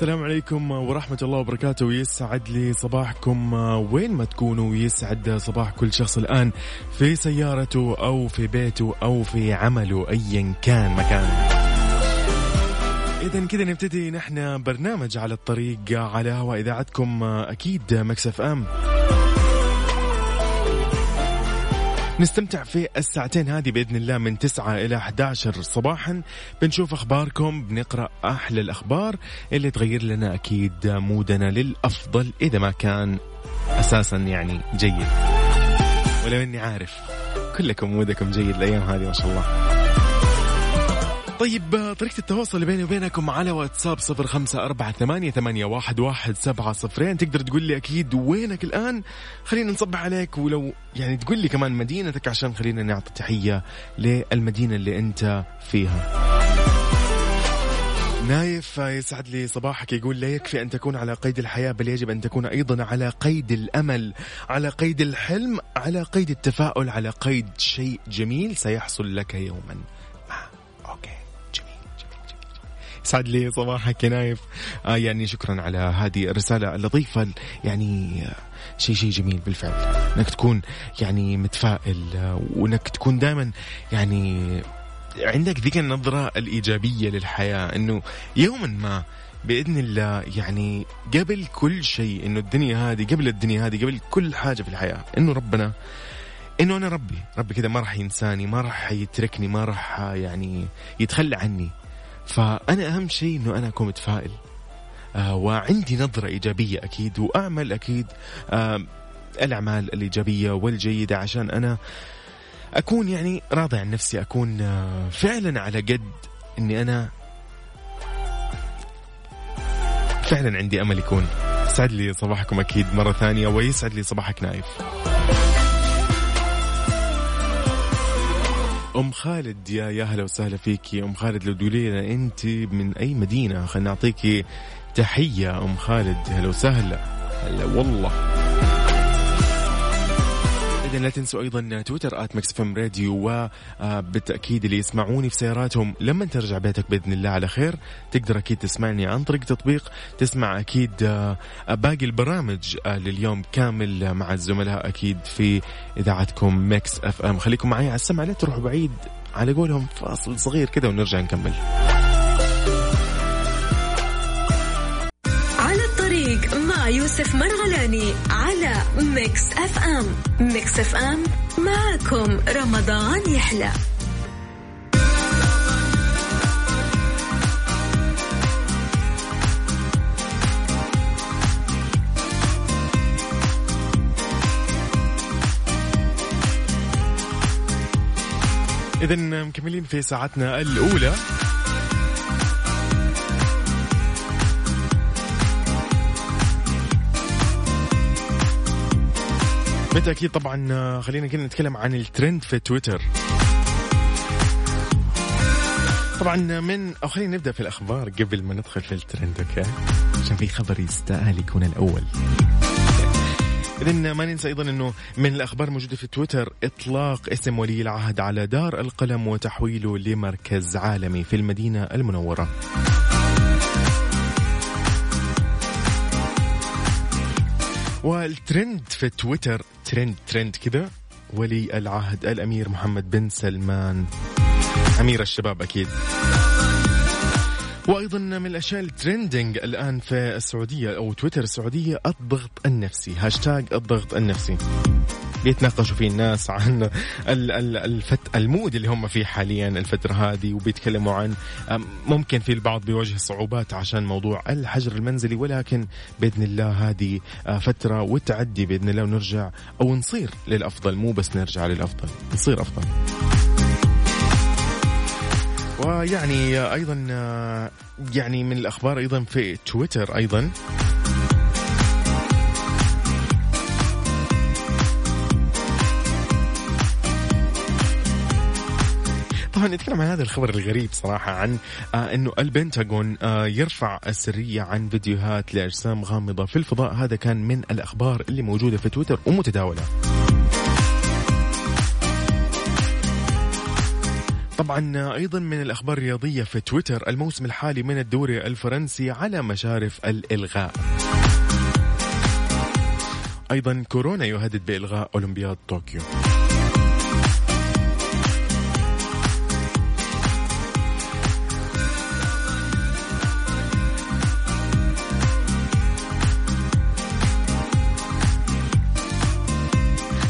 السلام عليكم ورحمة الله وبركاته. يسعد لي صباحكم. وين ما تكونوا يسعد صباح كل شخص الآن في سيارته أو في بيته أو في عمله أيا كان مكان. إذا كذا نبتدي نحن برنامج على الطريق على هواء إذاعتكم أكيد مكسف أم. نستمتع في الساعتين هذه بإذن الله من 9 إلى 11 صباحا. بنشوف أخباركم بنقرأ أحلى الأخبار اللي تغير لنا أكيد مودنا للأفضل إذا ما كان أساسا يعني جيد. ولو إني عارف كلكم مودكم جيد الأيام هذه ما شاء الله. طيب طريقة التواصل اللي بيني وبينكم على واتساب صفر خمسة أربعة ثمانية, ثمانية واحد, واحد سبعة صفرين. تقدر تقول لي أكيد وينك الآن؟ خلينا نصبح عليك ولو يعني تقول لي كمان مدينتك عشان خلينا نعطي تحية للمدينة اللي أنت فيها. نايف يسعد لي صباحك يقول لا يكفي أن تكون على قيد الحياة بل يجب أن تكون أيضا على قيد الأمل على قيد الحلم على قيد التفاؤل على قيد شيء جميل سيحصل لك يوما. يسعد لي صباحك يا نايف. آه يعني شكرا على هذه الرسالة اللطيفة. يعني شيء شيء جميل بالفعل. إنك تكون يعني متفائل آه، وإنك تكون دائما يعني عندك ذيك النظرة الإيجابية للحياة أنه يوما ما بإذن الله يعني قبل كل شيء أنه الدنيا هذه قبل الدنيا هذه قبل كل حاجة في الحياة أنه ربنا إنه أنا ربي. ربي كذا ما راح ينساني ما راح يتركني ما راح يعني يتخلى عني. فأنا أهم شيء إنه أنا أكون متفائل. آه وعندي نظرة إيجابية أكيد وأعمل أكيد آه الأعمال الإيجابية والجيدة عشان أنا أكون يعني راضي عن نفسي أكون آه فعلا على قد أني أنا فعلا عندي أمل يكون. سعد لي صباحكم أكيد مرة ثانية ويسعد لي صباحك نايف. أم خالد يا يا هلا وسهلا فيك أم خالد لو تقولي لنا أنت من أي مدينة خلينا نعطيكي تحية. أم خالد هلا وسهلا. هلا والله. إذا لا تنسوا أيضا تويتر at Mix FM Radio وبالتأكيد اللي يسمعوني في سياراتهم. لما ترجع بيتك بإذن الله على خير تقدر أكيد تسمعني عن طريق تطبيق. تسمع أكيد آه، باقي البرامج آه، لليوم كامل مع الزملاء أكيد في إذاعتكم Mix FM. خليكم معي على السمع لا تروحوا بعيد على قولهم فاصل صغير كذا ونرجع نكمل. يوسف مرغلاني على Mix FM. Mix FM معكم رمضان يحلى. إذا مكملين في ساعتنا الأولى. بالتأكيد طبعا آه، خلينا كده نتكلم عن الترند في تويتر. طبعا من أو خلينا نبدأ في الأخبار قبل ما ندخل في الترند okay؟ عشان في خبر يستاهل يكون الأول. إذن ما ننسى أيضا أنه من الأخبار الموجودة في تويتر إطلاق اسم ولي العهد على دار القلم وتحويله لمركز عالمي في المدينة المنورة. والترند في تويتر ترند ترند كذا ولي العهد الأمير محمد بن سلمان. أمير الشباب أكيد. وأيضا من الأشياء ال trending الآن في السعودية أو تويتر السعودية الضغط النفسي. هاشتاج الضغط النفسي. بيتناقشوا فيه الناس عن ال- ال- الفت ال mood اللي هم فيه حاليا الفترة هذه وبيتكلموا عن ممكن في البعض بيواجه صعوبات عشان موضوع الحجر المنزلي ولكن بإذن الله هذه آه، فترة وتعدي بإذن الله ونرجع أو نصير للأفضل مو بس نرجع للأفضل نصير أفضل. ويعني أيضا آه، يعني من الأخبار أيضا في تويتر أيضا طبعا نتكلم عن هذا الخبر الغريب صراحة عن آه إنه البنتاغون آه يرفع السرية عن فيديوهات لأجسام غامضة في الفضاء. هذا كان من الأخبار اللي موجودة في تويتر ومتداولة. طبعا آه، أيضا من الأخبار الرياضية في تويتر الموسم الحالي من الدوري الفرنسي على مشارف الإلغاء. أيضا كورونا يهدد بإلغاء أولمبياد طوكيو.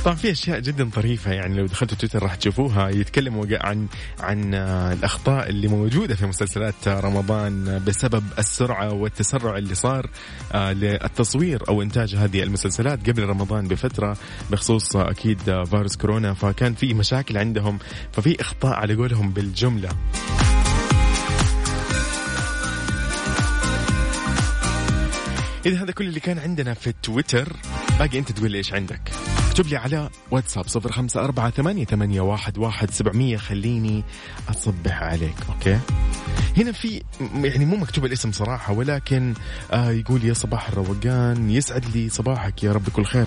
طبعا في أشياء جدا طريفة يعني لو دخلتوا تويتر راح تشوفوها. يتكلموا عن عن الأخطاء اللي موجودة في مسلسلات رمضان بسبب السرعة والتسرع اللي صار آه، للتصوير أو إنتاج هذه المسلسلات قبل رمضان بفترة بخصوص أكيد فيروس كورونا. فكان في مشاكل عندهم ففي إخطاء على قولهم بالجملة. إذا هذا كل اللي كان عندنا في تويتر. باقي أنت تقول لي إيش عندك. اكتب لي على واتساب صفر خمسة أربعة ثمانية, ثمانية واحد, واحد سبعمية. خليني أصبح عليك أوكي؟ هنا في يعني مو مكتوب الاسم صراحة ولكن آه يقول يا صباح الروقان يسعد لي صباحك يا رب كل خير.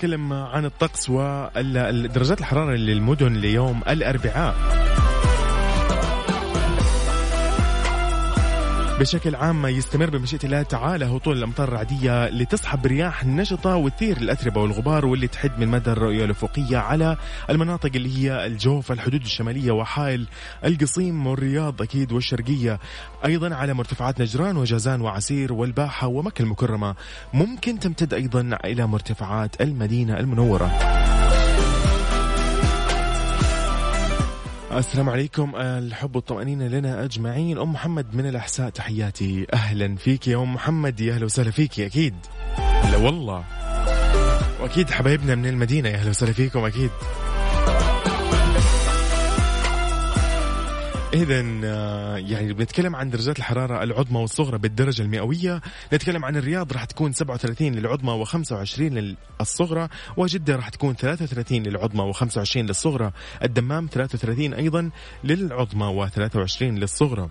بنتكلم عن الطقس ودرجات الحرارة للمدن ليوم الأربعاء. بشكل عام يستمر بمشيئة الله تعالى هطول الأمطار الرعدية لتصحب رياح نشطة وتثير الأتربة والغبار واللي تحد من مدى الرؤية الأفقية على المناطق اللي هي الجوف الحدود الشمالية وحائل القصيم والرياض أكيد والشرقية. أيضا على مرتفعات نجران وجازان وعسير والباحة ومكة المكرمة. ممكن تمتد أيضا إلى مرتفعات المدينة المنورة. السلام عليكم. الحب والطمأنينة لنا أجمعين. أم محمد من الأحساء تحياتي. أهلا فيك يا أم محمد. يا أهلا وسهلا فيك أكيد. لا والله. وأكيد حبايبنا من المدينة. يا أهلا وسهلا فيكم أكيد. إذا يعني بنتكلم عن درجات الحرارة العظمى والصغرى بالدرجة المئوية، نتكلم عن الرياض راح تكون 37 للعظمى و25 للصغرى، وجدة راح تكون 33 للعظمى و25 للصغرى، الدمام 33 أيضا للعظمى و23 للصغرى.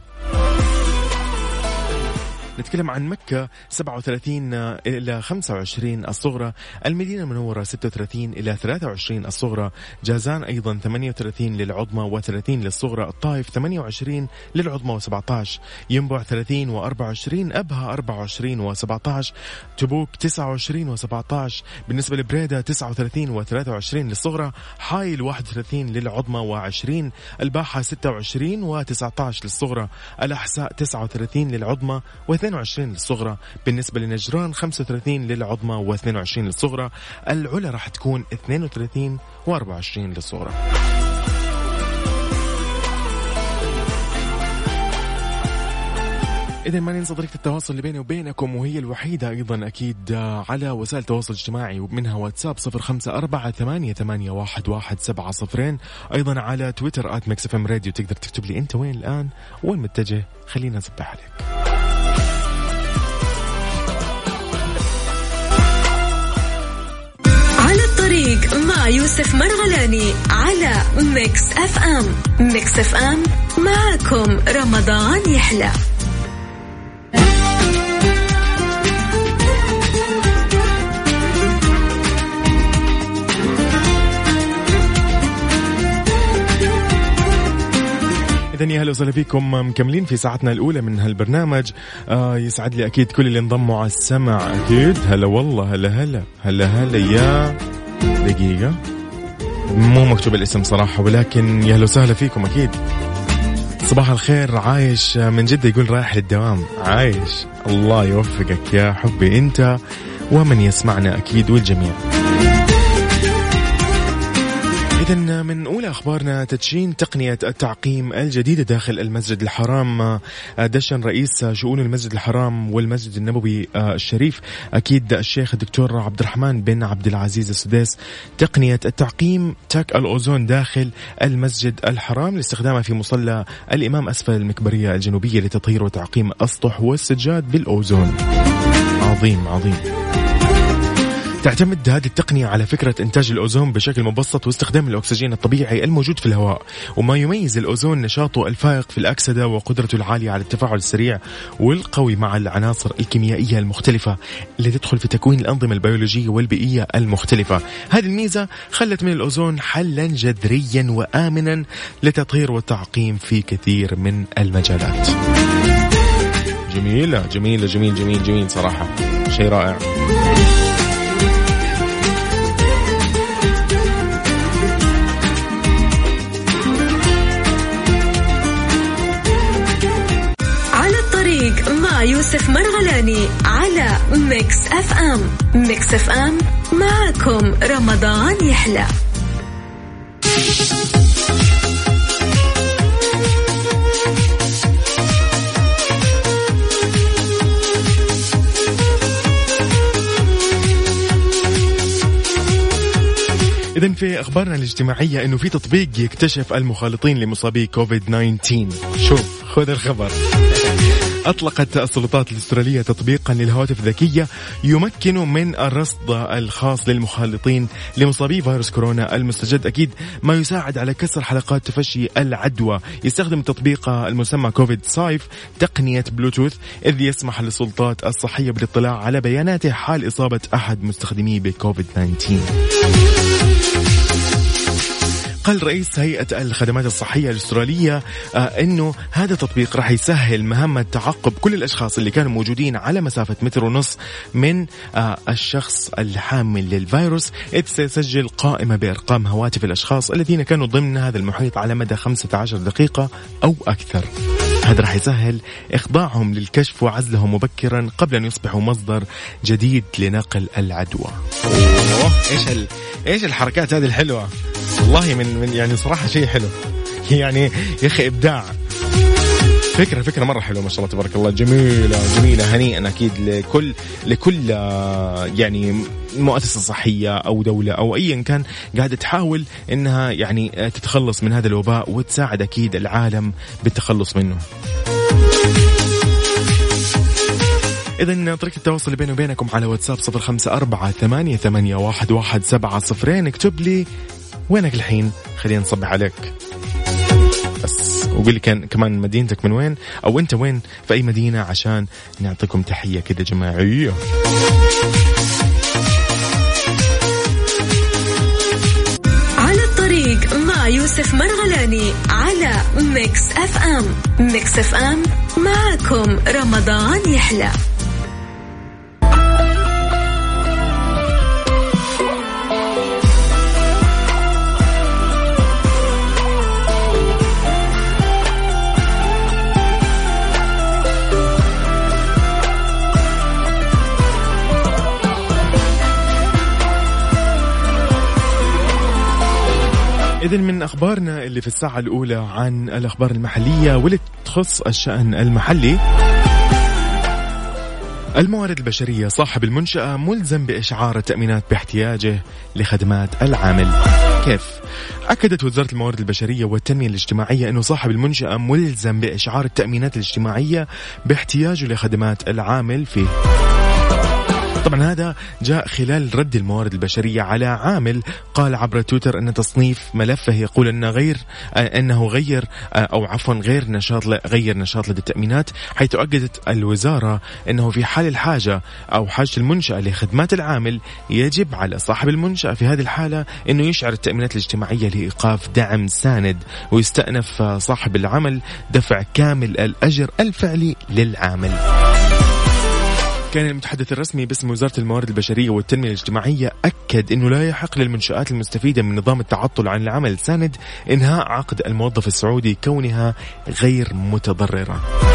نتكلم عن مكة 37 إلى 25 الصغرى المدينة المنورة 36 إلى 23 الصغرى جازان أيضا 38 للعظمى و30 للصغرى الطائف 28 للعظمى و17 ينبع 30 و24 أبها 24 و17 تبوك 29 و17 بالنسبة لبريدة 39 و23 للصغرى حايل 31 للعظمى و20 الباحة 26 و19 للصغرى الأحساء 39 للعظمى و22 للصغرى بالنسبة لنجران 35 للعظمى و22 للصغرى العلا راح تكون 32 و24 للصغرى. إذا ما ننسى طريقة التواصل اللي بيني وبينكم وهي الوحيدة أيضا أكيد آه، على وسائل التواصل الاجتماعي ومنها واتساب صفر خمسة أربعة ثمانية, ثمانية واحد, واحد سبعة صفرين أيضا على تويتر at Mix Radio تقدر تكتب لي أنت وين الآن وين متجه خلينا نصبح عليك. يوسف مرغلاني على Mix FM. Mix FM معكم رمضان يحلى. إذا يا هلا وسهلا فيكم مكملين في ساعتنا الأولى من هالبرنامج. آه يسعد لي أكيد كل اللي انضموا على السمع. أكيد. هلا والله. هلا هلا. هلا هلا يا دقيقة. مو مكتوب الاسم صراحة ولكن يا هلا وسهلا فيكم أكيد. صباح الخير عايش من جدة يقول رايح للدوام. عايش. الله يوفقك يا حبي أنت ومن يسمعنا أكيد والجميع. إذا من أولى أخبارنا تدشين تقنية التعقيم الجديدة داخل المسجد الحرام. دشن رئيس شؤون المسجد الحرام والمسجد النبوي الشريف أكيد الشيخ الدكتور عبد الرحمن بن عبد العزيز السديس تقنية التعقيم تك الأوزون داخل المسجد الحرام لاستخدامها في مصلى الإمام أسفل المكبرية الجنوبية لتطهير وتعقيم الأسطح والسجاد بالأوزون. عظيم عظيم. تعتمد هذه التقنية على فكرة إنتاج الأوزون بشكل مبسط واستخدام الأكسجين الطبيعي الموجود في الهواء. وما يميز الأوزون نشاطه الفائق في الأكسدة وقدرته العالية على التفاعل السريع والقوي مع العناصر الكيميائية المختلفة اللي تدخل في تكوين الأنظمة البيولوجية والبيئية المختلفة. هذه الميزة خلت من الأوزون حلا جذريا وآمنا لتطهير والتعقيم في كثير من المجالات. جميلة جميلة جميل جميل جميل صراحة. شيء رائع. مع يوسف مرغلاني على Mix FM. Mix FM معكم رمضان يحلى. إذا في أخبارنا الاجتماعية إنه في تطبيق يكتشف المخالطين لمصابي كوفيد 19 شوف خذ الخبر. أطلقت السلطات الأسترالية تطبيقا للهواتف الذكية يمكن من الرصد الخاص للمخالطين لمصابي فيروس كورونا. المستجد أكيد ما يساعد على كسر حلقات تفشي العدوى. يستخدم التطبيق المسمى COVIDSafe تقنية بلوتوث إذ يسمح للسلطات الصحية بالاطلاع على بياناته حال إصابة أحد مستخدميه بكوفيد 19 قال رئيس هيئة الخدمات الصحية الأسترالية آه أنه هذا التطبيق راح يسهل مهمة تعقب كل الأشخاص اللي كانوا موجودين على مسافة متر ونص من آه الشخص الحامل للفيروس. إذ سيسجل قائمة بأرقام هواتف الأشخاص الذين كانوا ضمن هذا المحيط على مدى 15 دقيقة أو أكثر. هذا راح يسهل إخضاعهم للكشف وعزلهم مبكرا قبل أن يصبحوا مصدر جديد لنقل العدوى. أوه. إيش ال... إيش الحركات هذه الحلوة؟ والله من من يعني صراحة شيء حلو. يعني يا أخي إبداع. فكرة فكرة مرة حلوة ما شاء الله تبارك الله. جميلة جميلة هنيئا أكيد لكل لكل يعني مؤسسة صحية أو دولة أو أيا كان قاعدة تحاول أنها يعني تتخلص من هذا الوباء وتساعد أكيد العالم بالتخلص منه. إذا طريقة التواصل بيني وبينكم على واتساب صفر خمسة أربعة ثمانية, ثمانية واحد, واحد سبعة صفرين. اكتب لي وينك الحين؟ خلينا نصبح عليك. بس وقول لي كمان مدينتك من وين؟ أو أنت وين في أي مدينة عشان نعطيكم تحية كده جماعية. على الطريق مع يوسف مرغلاني على Mix FM. ميكس أف أم معكم رمضان يحلى. إذا من أخبارنا اللي في الساعة الأولى عن الأخبار المحلية واللي تخص الشأن المحلي. الموارد البشرية صاحب المنشأة ملزم بإشعار التأمينات باحتياجه لخدمات العامل. كيف؟ أكدت وزارة الموارد البشرية والتنمية الاجتماعية أنه صاحب المنشأة ملزم بإشعار التأمينات الاجتماعية باحتياجه لخدمات العامل فيه. طبعا هذا جاء خلال رد الموارد البشرية على عامل قال عبر تويتر أن تصنيف ملفه يقول أن غير أنه غير أو عفوا غير نشاط غير نشاط لدى التأمينات حيث أكدت الوزارة أنه في حال الحاجة أو حاجة المنشأة لخدمات العامل يجب على صاحب المنشأة في هذه الحالة أنه يشعر التأمينات الاجتماعية لإيقاف دعم ساند ويستأنف صاحب العمل دفع كامل الأجر الفعلي للعامل. كان المتحدث الرسمي باسم وزارة الموارد البشرية والتنمية الاجتماعية أكد أنه لا يحق للمنشآت المستفيدة من نظام التعطل عن العمل. الساند إنهاء عقد الموظف السعودي كونها غير متضررة.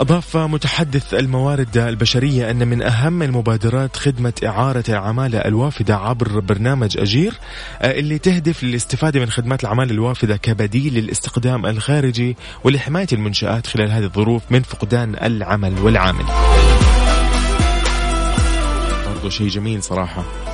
أضاف متحدث الموارد البشرية أن من أهم المبادرات خدمة إعارة العمالة الوافدة عبر برنامج أجير اللي تهدف للاستفادة من خدمات العمالة الوافدة كبديل للاستخدام الخارجي ولحماية المنشآت خلال هذه الظروف من فقدان العمل والعامل. برضو شيء جميل صراحة.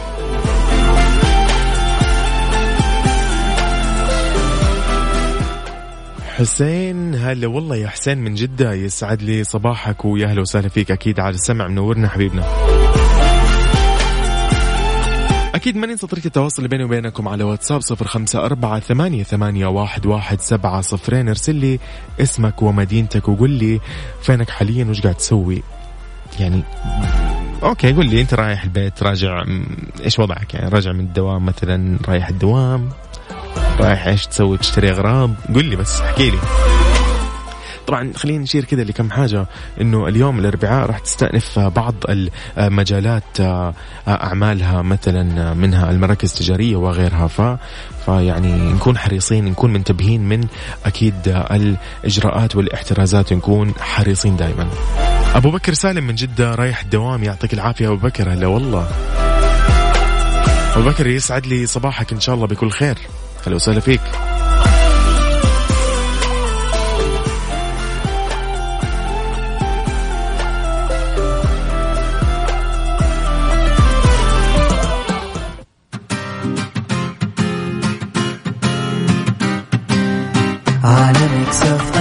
حسين هلا والله يا حسين من جدة يسعد لي صباحك ويا أهلا وسهلا فيك. أكيد على السمع منورنا حبيبنا. أكيد ما ننسى طريقة التواصل اللي بيني وبينكم على واتساب صفر خمسة أربعة ثمانية, ثمانية واحد, واحد سبعة صفرين. ارسل لي اسمك ومدينتك وقول لي فينك حاليا وش قاعد تسوي؟ يعني okay قول لي أنت رايح البيت راجع إيش وضعك؟ يعني راجع من الدوام مثلا رايح الدوام. رايح إيش تسوي تشتري اغراض قل لي بس احكي لي. طبعا خلينا نشير كذا لكم حاجة إنه اليوم الأربعاء راح تستأنف بعض المجالات أعمالها مثلا منها المراكز التجارية وغيرها. ف فيعني نكون حريصين نكون منتبهين من أكيد الإجراءات والإحترازات نكون حريصين دائما أبو بكر سالم من جدة رايح الدوام يعطيك العافية أبو بكر. هلا والله. أبو بكر يسعد لي صباحك إن شاء الله بكل خير. أهلا وسهلا فيك. يسعد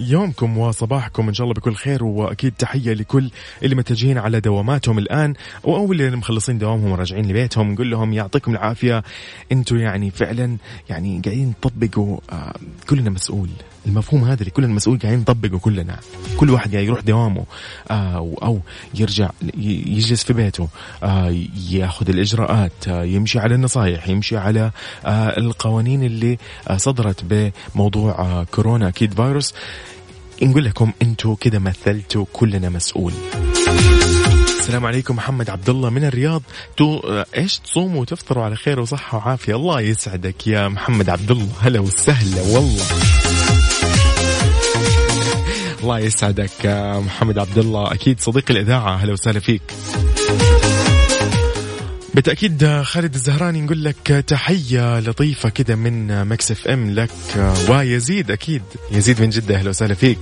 يومكم وصباحكم إن شاء الله بكل خير وأكيد تحية لكل اللي متجهين على دواماتهم الآن أو اللي مخلصين دوامهم وراجعين لبيتهم نقول لهم يعطيكم العافية. أنتم يعني فعلا يعني قاعدين تطبقوا آه، كلنا مسؤول. المفهوم هذا اللي كلنا مسؤول قاعدين نطبقه كلنا. كل واحد قاعد يروح دوامه آه أو يرجع يجلس في بيته آه ياخذ الإجراءات آه يمشي على النصائح يمشي على القوانين اللي صدرت بموضوع كورونا أكيد فيروس. نقول لكم أنتم كده مثلتوا كلنا مسؤول. السلام عليكم محمد عبد الله من الرياض. تو إيش تصوموا وتفطروا على خير وصحة وعافية؟ الله يسعدك يا محمد عبد الله هلا وسهلا والله. الله يسعدك. محمد عبد الله أكيد صديق الإذاعة. أهلا وسهلا فيك. بالتأكيد خالد الزهراني نقول لك تحية لطيفة كده من Mix FM لك. ويزيد أكيد. يزيد من جدة أهلا وسهلا فيك.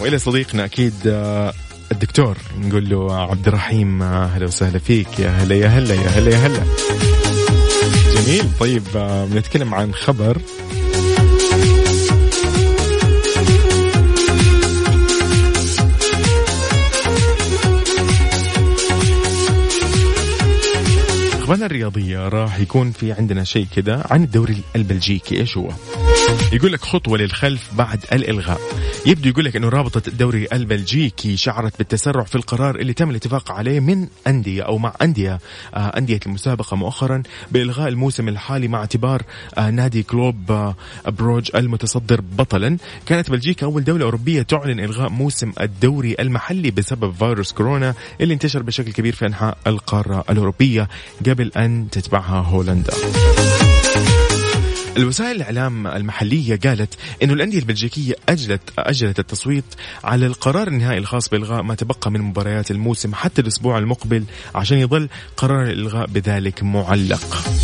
وإلى صديقنا أكيد الدكتور نقول له عبد الرحيم أهلا وسهلا فيك. يا هلا يا هلا يا هلا يا هلا. جميل. طيب بنتكلم عن خبر. اخبارنا الرياضية راح يكون في عندنا شيء كذا عن الدوري البلجيكي إيش هو؟ يقول لك خطوة للخلف بعد الإلغاء. يبدو يقول لك إنه رابطة الدوري البلجيكي شعرت بالتسرع في القرار اللي تم الاتفاق عليه من أندية أو مع أندية آه أندية المسابقة مؤخرا بإلغاء الموسم الحالي مع اعتبار آه نادي كلوب آه بروج المتصدر بطلا. كانت بلجيكا أول دولة أوروبية تعلن إلغاء موسم الدوري المحلي بسبب فيروس كورونا اللي انتشر بشكل كبير في أنحاء القارة الأوروبية قبل أن تتبعها هولندا. الوسائل الإعلام المحلية قالت إنه الأندية البلجيكية اجلت أجلت التصويت على القرار النهائي الخاص بإلغاء ما تبقى من مباريات الموسم حتى الأسبوع المقبل عشان يظل قرار الإلغاء بذلك معلق.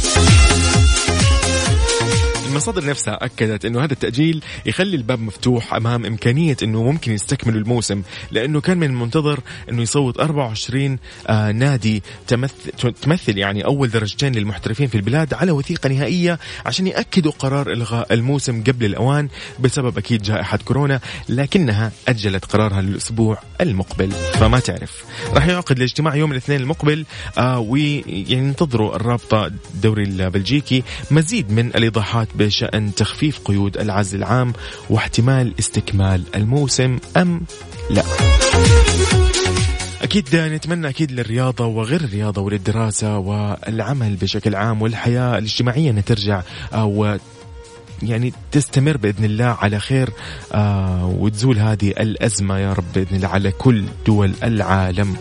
المصادر نفسها أكدت إنه هذا التأجيل يخلي الباب مفتوح أمام إمكانية إنه ممكن يستكملوا الموسم لأنه كان من المنتظر إنه يصوت 24 آه نادي تمثل تمثل يعني أول درجتين للمحترفين في البلاد على وثيقة نهائية عشان يأكدوا قرار إلغاء الموسم قبل الأوان بسبب أكيد جائحة كورونا لكنها أجلت قرارها للأسبوع المقبل. فما تعرف راح يعقد الاجتماع يوم الاثنين المقبل آه وينتظروا الرابطة الدوري البلجيكي مزيد من الإيضاحات بشأن تخفيف قيود العزل العام واحتمال استكمال الموسم أم لا أكيد نتمنى أكيد للرياضة وغير الرياضة وللدراسة والعمل بشكل عام والحياة الاجتماعية أن ترجع أو يعني تستمر بإذن الله على خير آه وتزول هذه الأزمة يا رب بإذن الله على كل دول العالم.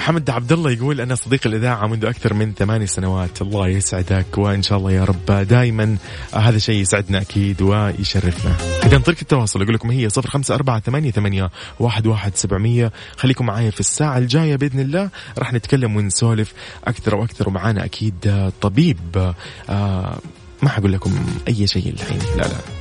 محمد عبد الله يقول أنا صديق الإذاعة منذ أكثر من ثماني سنوات. الله يسعدك وإن شاء الله يا رب دائما هذا شيء يسعدنا أكيد ويشرفنا. اذا طريقه التواصل أقول لكم هي صفر خمسة أربعة ثمانية, ثمانية واحد, واحد سبعمية. خليكم معايا في الساعة الجاية بإذن الله. راح نتكلم ونسولف أكثر وأكثر ومعانا أكيد طبيب. آه ما حقول لكم أي شيء الحين. لا لا.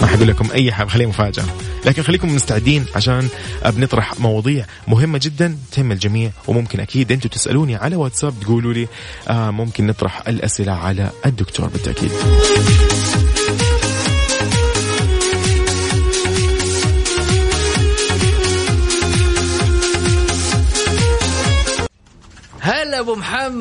ما حقول لكم أي حاجة خليها مفاجأة. لكن خليكم مستعدين عشان بنطرح مواضيع مهمة جدا تهم الجميع وممكن أكيد أنتم تسألوني على واتساب تقولوا لي آه ممكن نطرح الأسئلة على الدكتور بالتأكيد.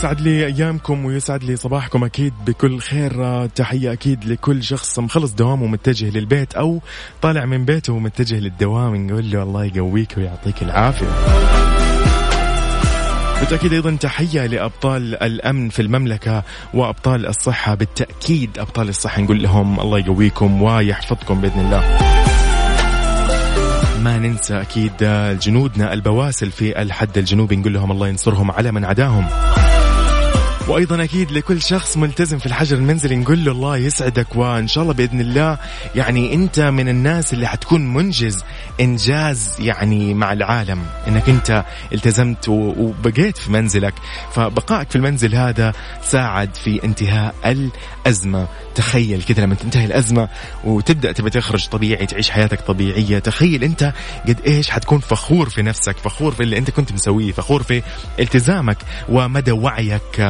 يسعد لي أيامكم ويسعد لي صباحكم أكيد بكل خير. تحية أكيد لكل شخص مخلص دوامه ومتجه للبيت أو طالع من بيته ومتجه للدوام. نقول له الله يقويك ويعطيك العافية. بالتأكيد أيضا تحية لأبطال الأمن في المملكة وأبطال الصحة. بالتأكيد أبطال الصحة نقول لهم الله يقويكم ويحفظكم بإذن الله. ما ننسى أكيد جنودنا البواسل في الحد الجنوبي. نقول لهم الله ينصرهم على من عداهم. وأيضا أكيد لكل شخص ملتزم في الحجر المنزلي نقول له الله يسعدك وإن شاء الله بإذن الله. يعني أنت من الناس اللي حتكون منجز إنجاز يعني مع العالم إنك أنت التزمت وبقيت في منزلك. فبقائك في المنزل هذا ساعد في انتهاء الأزمة. تخيل كذا لما تنتهي الأزمة وتبدأ تبى تخرج طبيعي تعيش حياتك طبيعية تخيل أنت قد إيش حتكون فخور في نفسك فخور في اللي أنت كنت مسويه فخور في التزامك ومدى وعيك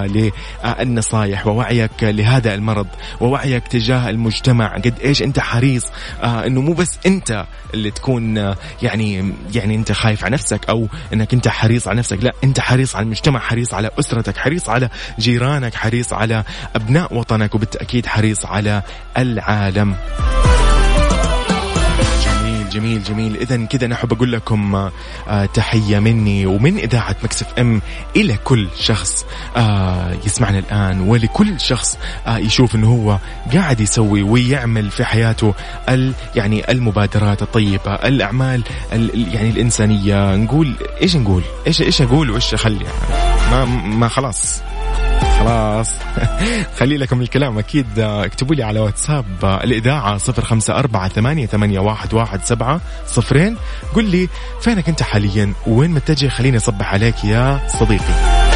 للنصائح ووعيك لهذا المرض ووعيك تجاه المجتمع. قد إيش أنت حريص آه، إنه مو بس أنت اللي تكون آه، يعني يعني أنت خايف على نفسك أو إنك أنت حريص على نفسك لا أنت حريص على المجتمع حريص على أسرتك حريص على جيرانك حريص على أبناء وطنك وبالتأكيد حريص على العالم. جميل جميل اذا كذا أنا احب أقول لكم آه تحية مني ومن إذاعة مكسف إم إلى كل شخص آه يسمعنا الآن ولكل شخص آه يشوف إنه هو قاعد يسوي ويعمل في حياته ال يعني المبادرات الطيبة الأعمال ال يعني الإنسانية. نقول إيش نقول؟ إيش إيش أقول؟ وإيش أخلي؟ ما ما خلاص. خلاص. خلي لكم الكلام. أكيد اكتبوا لي على واتساب واحد سبعة صفرين. قل لي فينك أنت حاليا؟ وين متجه؟ خليني أصبح عليك يا صديقي.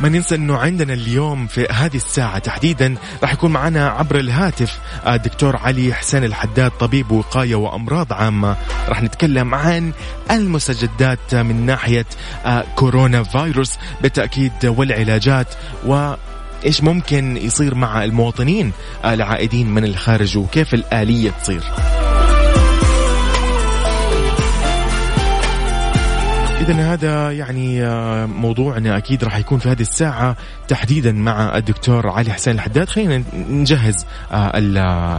ما ننسى أنه عندنا اليوم في هذه الساعة تحديدا راح يكون معنا عبر الهاتف الدكتور علي حسين الحداد طبيب وقاية وأمراض عامة. راح نتكلم عن المستجدات من ناحية آه، كورونا فيروس بالتأكيد والعلاجات و إيش ممكن يصير مع المواطنين العائدين من الخارج وكيف الآلية تصير. إذا هذا يعني آه، موضوعنا أكيد راح يكون في هذه الساعة تحديدا مع الدكتور علي حسين الحداد. خلينا نجهز آه،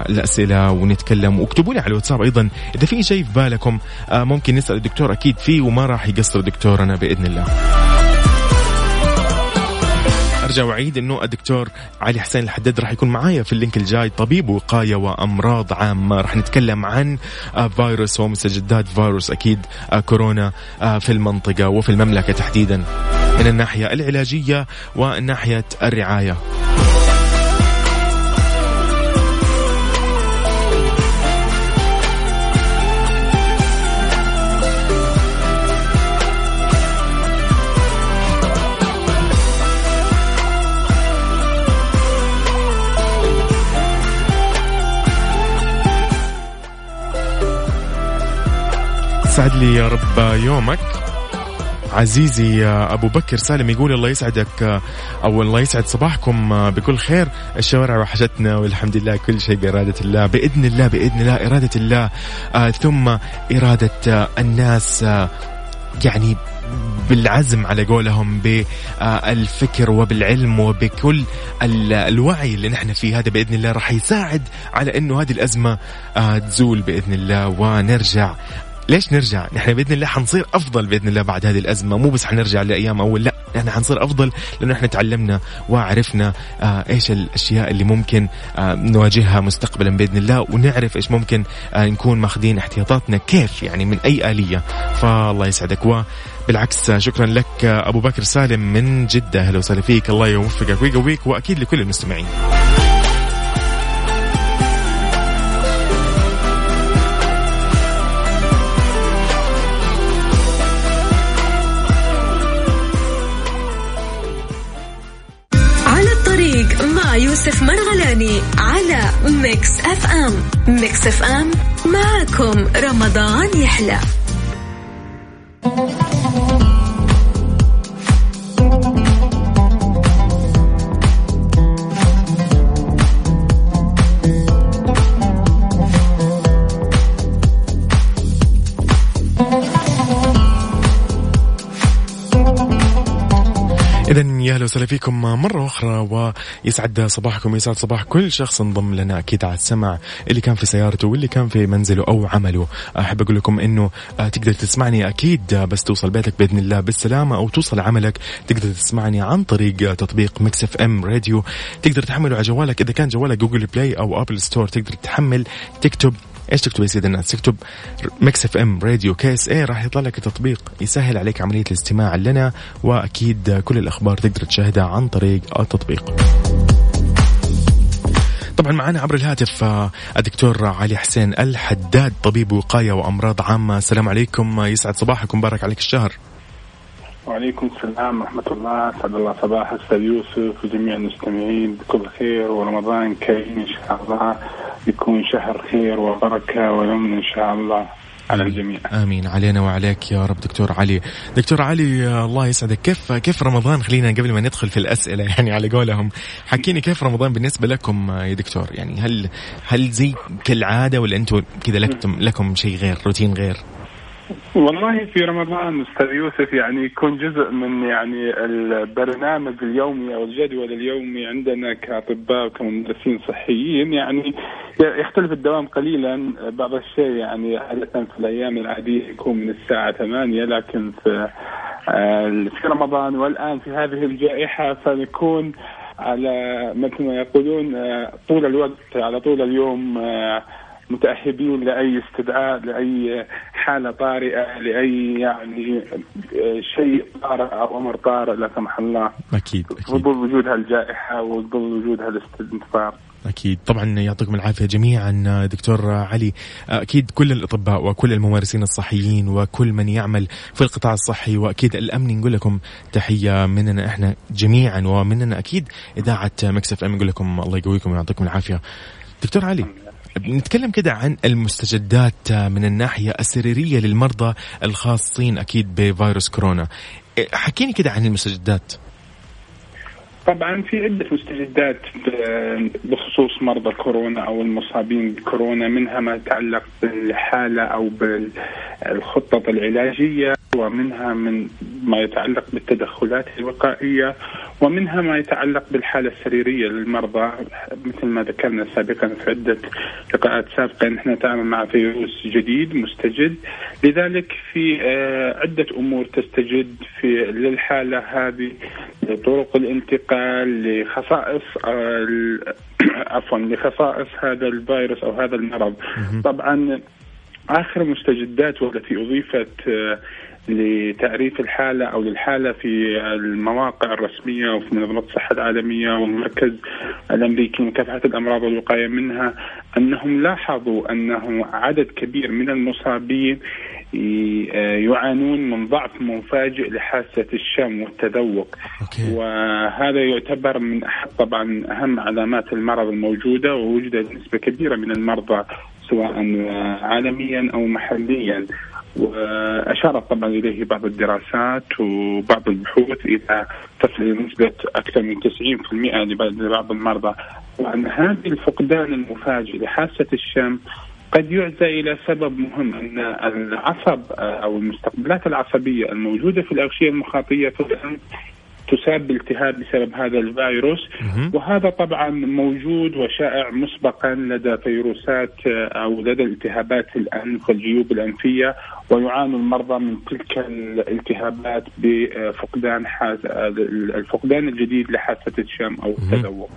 الأسئلة ونتكلم. واكتبوا لي على الواتساب أيضا إذا في شيء في بالكم آه، ممكن نسأل الدكتور أكيد فيه وما راح يقصر دكتورنا بإذن الله. ارجع واعيد انه الدكتور علي حسين الحداد راح يكون معايا في اللينك الجاي. طبيب وقاية وأمراض عامة. راح نتكلم عن آه، فيروس ومستجدات فيروس أكيد آه، كورونا آه، في المنطقة وفي المملكة تحديدا. من الناحية العلاجية وناحيه الرعاية. يسعد لي يا رب يومك. عزيزي أبو بكر سالم يقول الله يسعدك أو الله يسعد صباحكم بكل خير. الشوارع وحشتنا والحمد لله كل شيء بإرادة الله. بإذن الله بإذن الله إرادة الله. آه ثم إرادة آه الناس آه يعني بالعزم على قولهم بالفكر وبالعلم وبكل الوعي اللي نحن فيه. هذا بإذن الله راح يساعد على إنه هذه الأزمة تزول بإذن الله. ونرجع ليش نرجع؟ نحن بإذن الله حنصير أفضل بإذن الله بعد هذه الأزمة، مو بس حنرجع لأيام أول، لا نحن حنصير أفضل لأنه إحنا تعلمنا وعرفنا آه إيش الأشياء اللي ممكن آه نواجهها مستقبلا بإذن الله ونعرف إيش ممكن آه نكون ماخذين احتياطاتنا كيف يعني من أي آلية، فالله يسعدك. و بالعكس شكرا لك أبو بكر سالم من جدة. أهلا وسهلا فيك. الله يوفقك. ويقويك وأكيد لكل المستمعين. يوسف مرغلاني على Mix FM. Mix FM معكم رمضان يحلى. يا أهلا وسهلا فيكم مرة أخرى ويسعد صباحكم ويسعد صباح كل شخص انضم لنا أكيد على السمع اللي كان في سيارته واللي كان في منزله أو عمله. أحب أقول لكم إنه آه، تقدر تسمعني أكيد بس توصل بيتك بإذن الله بالسلامة أو توصل عملك. تقدر تسمعني عن طريق تطبيق Mix FM Radio. تقدر تحمله على جوالك إذا كان جوالك Google Play أو Apple Store تقدر تحمل تكتب إيش تكتب يا سيدي الناس؟ تكتب Mix FM Radio KSA راح يطلع لك تطبيق يسهل عليك عملية الاستماع لنا وأكيد كل الأخبار تقدر تشاهدها عن طريق التطبيق. طبعا معنا عبر الهاتف آه، الدكتور علي حسين الحداد طبيب وقاية وأمراض عامة. السلام عليكم يسعد صباحكم بارك عليك الشهر. وعليكم السلام ورحمة الله. أسعد الله صباح أستاذ يوسف وجميع المستمعين بكل خير ورمضان كريم إن شاء الله. يكون شهر خير وبركة ويمن إن شاء الله. على الجميع آمين. علينا وعليك يا رب دكتور علي. دكتور علي الله يسعدك. كيف كيف رمضان؟ خلينا قبل ما ندخل في الأسئلة يعني على قولهم. حكيني كيف رمضان بالنسبة لكم يا دكتور؟ يعني هل هل زي كالعادة ولا أنتم كذا لكم لكم شيء غير روتين غير؟ والله في رمضان أستاذ يوسف يعني يكون جزء من يعني البرنامج اليومي أو الجدول اليومي عندنا كأطباء وكمدرسين صحيين يعني يختلف الدوام قليلا. بعض الشيء يعني عادة في الأيام العادية يكون من الساعة 8 لكن في آه، في رمضان والآن في هذه الجائحة فنكون على مثل ما يقولون آه، طول الوقت على طول اليوم آه، متأهبين لأي استدعاء لأي حالة طارئة لأي يعني شيء طارئ أو أمر طارئ لا سمح الله. أكيد ظل وجود هالجائحة وظل وجود هالإستنفار. أكيد. طبعا يعطيكم العافية جميعا دكتور علي. أكيد كل الأطباء وكل الممارسين الصحيين وكل من يعمل في القطاع الصحي وأكيد الأمن نقول لكم تحية مننا إحنا جميعا ومننا أكيد إذاعة مكسف إم. نقول لكم الله يقويكم ويعطيكم العافية. دكتور علي. نتكلم كده عن المستجدات من الناحية السريرية للمرضى الخاصين أكيد بفيروس كورونا. حكيني كده عن المستجدات. طبعا في عدة مستجدات بخصوص مرضى كورونا أو المصابين بكورونا منها ما يتعلق بالحالة أو بالخطة العلاجية ومنها من ما يتعلق بالتدخلات الوقائية ومنها ما يتعلق بالحالة السريرية للمرضى. مثل ما ذكرنا سابقا في عدة لقاءات سابقة نحن نتعامل مع فيروس جديد مستجد. لذلك في آه، عدة أمور تستجد في للحالة هذه طرق الانتقال لخصائص عفوا لخصائص هذا الفيروس أو هذا المرض. طبعا آخر المستجدات والتي أضيفت آه، لتعريف الحالة أو للحالة في المواقع الرسمية وفي منظمة الصحة العالمية والمركز الأمريكي لمكافحة الأمراض والوقاية منها أنهم لاحظوا أنه عدد كبير من المصابين يعانون من ضعف مفاجئ لحاسة الشم والتذوق. أوكي. وهذا يعتبر من أحد طبعا أهم علامات المرض الموجودة ووجدت نسبة كبيرة من المرضى سواء عالميا أو محليا. واشارت طبعا إليه بعض الدراسات وبعض البحوث إلى تصل نسبة أكثر من 90% لبعض المرضى. وان هذه الفقدان المفاجئ لحاسة الشم قد يعزى إلى سبب مهم أن العصب أو المستقبلات العصبية الموجودة في الأغشية المخاطية في الانف تصاب بالتهاب بسبب هذا الفيروس. وهذا طبعا موجود وشائع مسبقا لدى فيروسات آه، أو لدى التهابات الأنف والجيوب الأنفية ويعاني المرضى من تلك الالتهابات بفقدان حاس الفقدان الجديد لحاسة الشم أو التذوق.